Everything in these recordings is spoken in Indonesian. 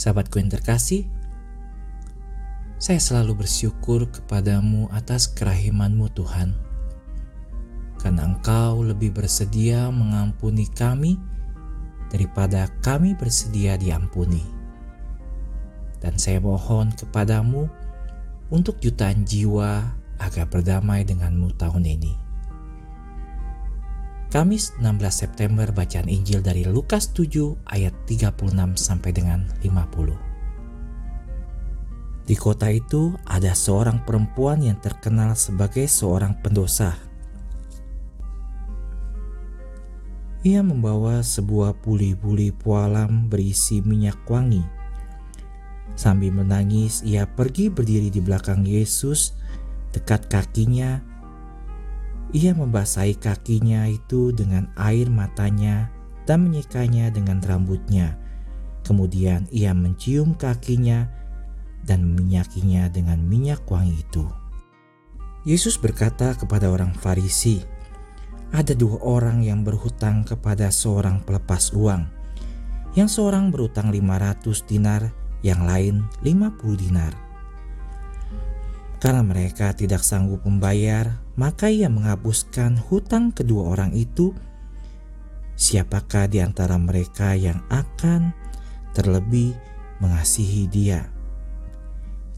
Sahabatku yang terkasih, saya selalu bersyukur kepadamu atas kerahimanmu Tuhan. Karena engkau lebih bersedia mengampuni kami daripada kami bersedia diampuni. Dan saya mohon kepadamu untuk jutaan jiwa agar berdamai denganmu tahun ini. Kamis 16 September bacaan Injil dari Lukas 7 ayat 36 sampai dengan 50. Di kota itu ada seorang perempuan yang terkenal sebagai seorang pendosa. Ia membawa sebuah buli-buli pualam berisi minyak wangi. Sambil menangis, ia pergi berdiri di belakang Yesus, dekat kakinya, ia membasahi kakinya itu dengan air matanya dan menyikanya dengan rambutnya. Kemudian ia mencium kakinya dan meminyakinya dengan minyak wangi itu. Yesus berkata kepada orang Farisi, "Ada dua orang yang berhutang kepada seorang pelepas uang. Yang seorang berhutang 500 dinar, yang lain 50 dinar." Karena mereka tidak sanggup membayar, maka ia menghapuskan hutang kedua orang itu. Siapakah di antara mereka yang akan terlebih mengasihi dia?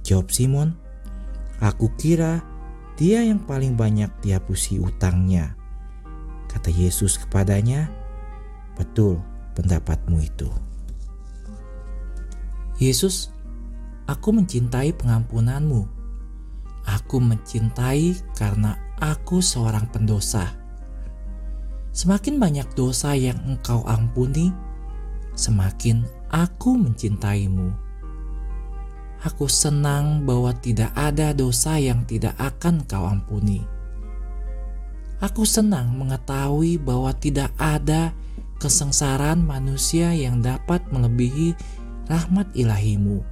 Jawab Simon, "Aku kira dia yang paling banyak dihapusi utangnya." Kata Yesus kepadanya, "Betul pendapatmu itu." Yesus, aku mencintai pengampunanmu Aku mencintai karena aku seorang pendosa. Semakin banyak dosa yang engkau ampuni, semakin aku mencintaimu. Aku senang bahwa tidak ada dosa yang tidak akan kau ampuni. Aku senang mengetahui bahwa tidak ada kesengsaraan manusia yang dapat melebihi rahmat ilahimu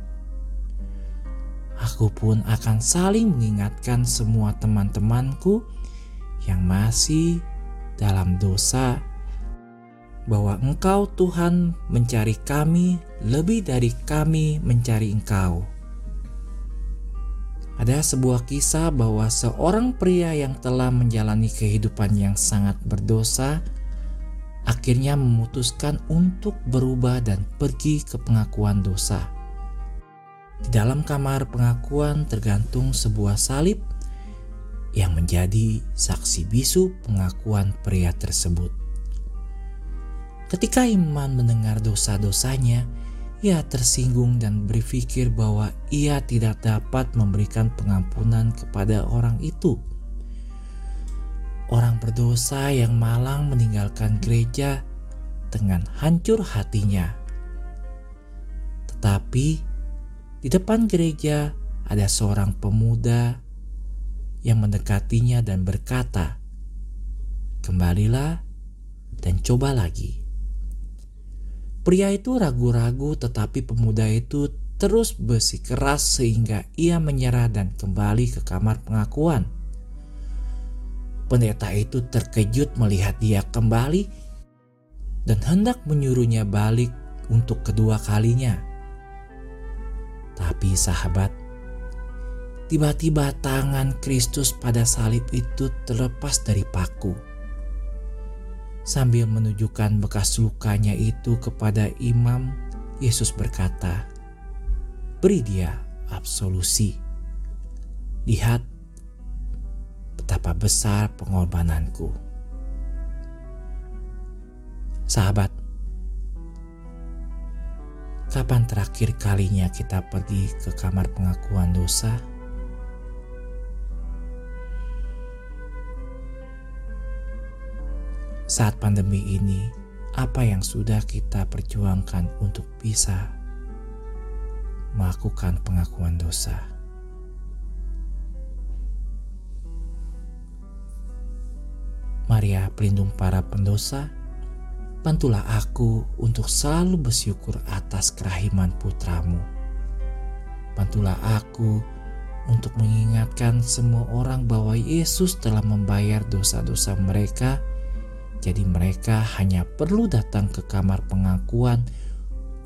aku pun akan saling mengingatkan semua teman-temanku yang masih dalam dosa bahwa Engkau Tuhan mencari kami lebih dari kami mencari Engkau. Ada sebuah kisah bahwa seorang pria yang telah menjalani kehidupan yang sangat berdosa akhirnya memutuskan untuk berubah dan pergi ke pengakuan dosa. Di dalam kamar pengakuan tergantung sebuah salib yang menjadi saksi bisu pengakuan pria tersebut. Ketika Iman mendengar dosa-dosanya, ia tersinggung dan berpikir bahwa ia tidak dapat memberikan pengampunan kepada orang itu. Orang berdosa yang malang meninggalkan gereja dengan hancur hatinya. Tetapi di depan gereja ada seorang pemuda yang mendekatinya dan berkata, "Kembalilah dan coba lagi." Pria itu ragu-ragu, tetapi pemuda itu terus bersikeras sehingga ia menyerah dan kembali ke kamar pengakuan. Pendeta itu terkejut melihat dia kembali dan hendak menyuruhnya balik untuk kedua kalinya. Tapi sahabat, tiba-tiba tangan Kristus pada salib itu terlepas dari paku. Sambil menunjukkan bekas lukanya itu kepada imam, Yesus berkata, "Beri dia absolusi. Lihat betapa besar pengorbananku." Sahabat, Kapan terakhir kalinya kita pergi ke kamar pengakuan dosa? Saat pandemi ini, apa yang sudah kita perjuangkan untuk bisa melakukan pengakuan dosa? Maria, pelindung para pendosa, bantulah aku untuk selalu bersyukur atas kerahiman putramu. Bantulah aku untuk mengingatkan semua orang bahwa Yesus telah membayar dosa-dosa mereka, jadi mereka hanya perlu datang ke kamar pengakuan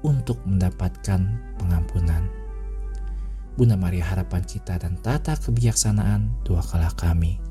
untuk mendapatkan pengampunan. Bunda Maria harapan kita dan tata kebijaksanaan, doakanlah kami.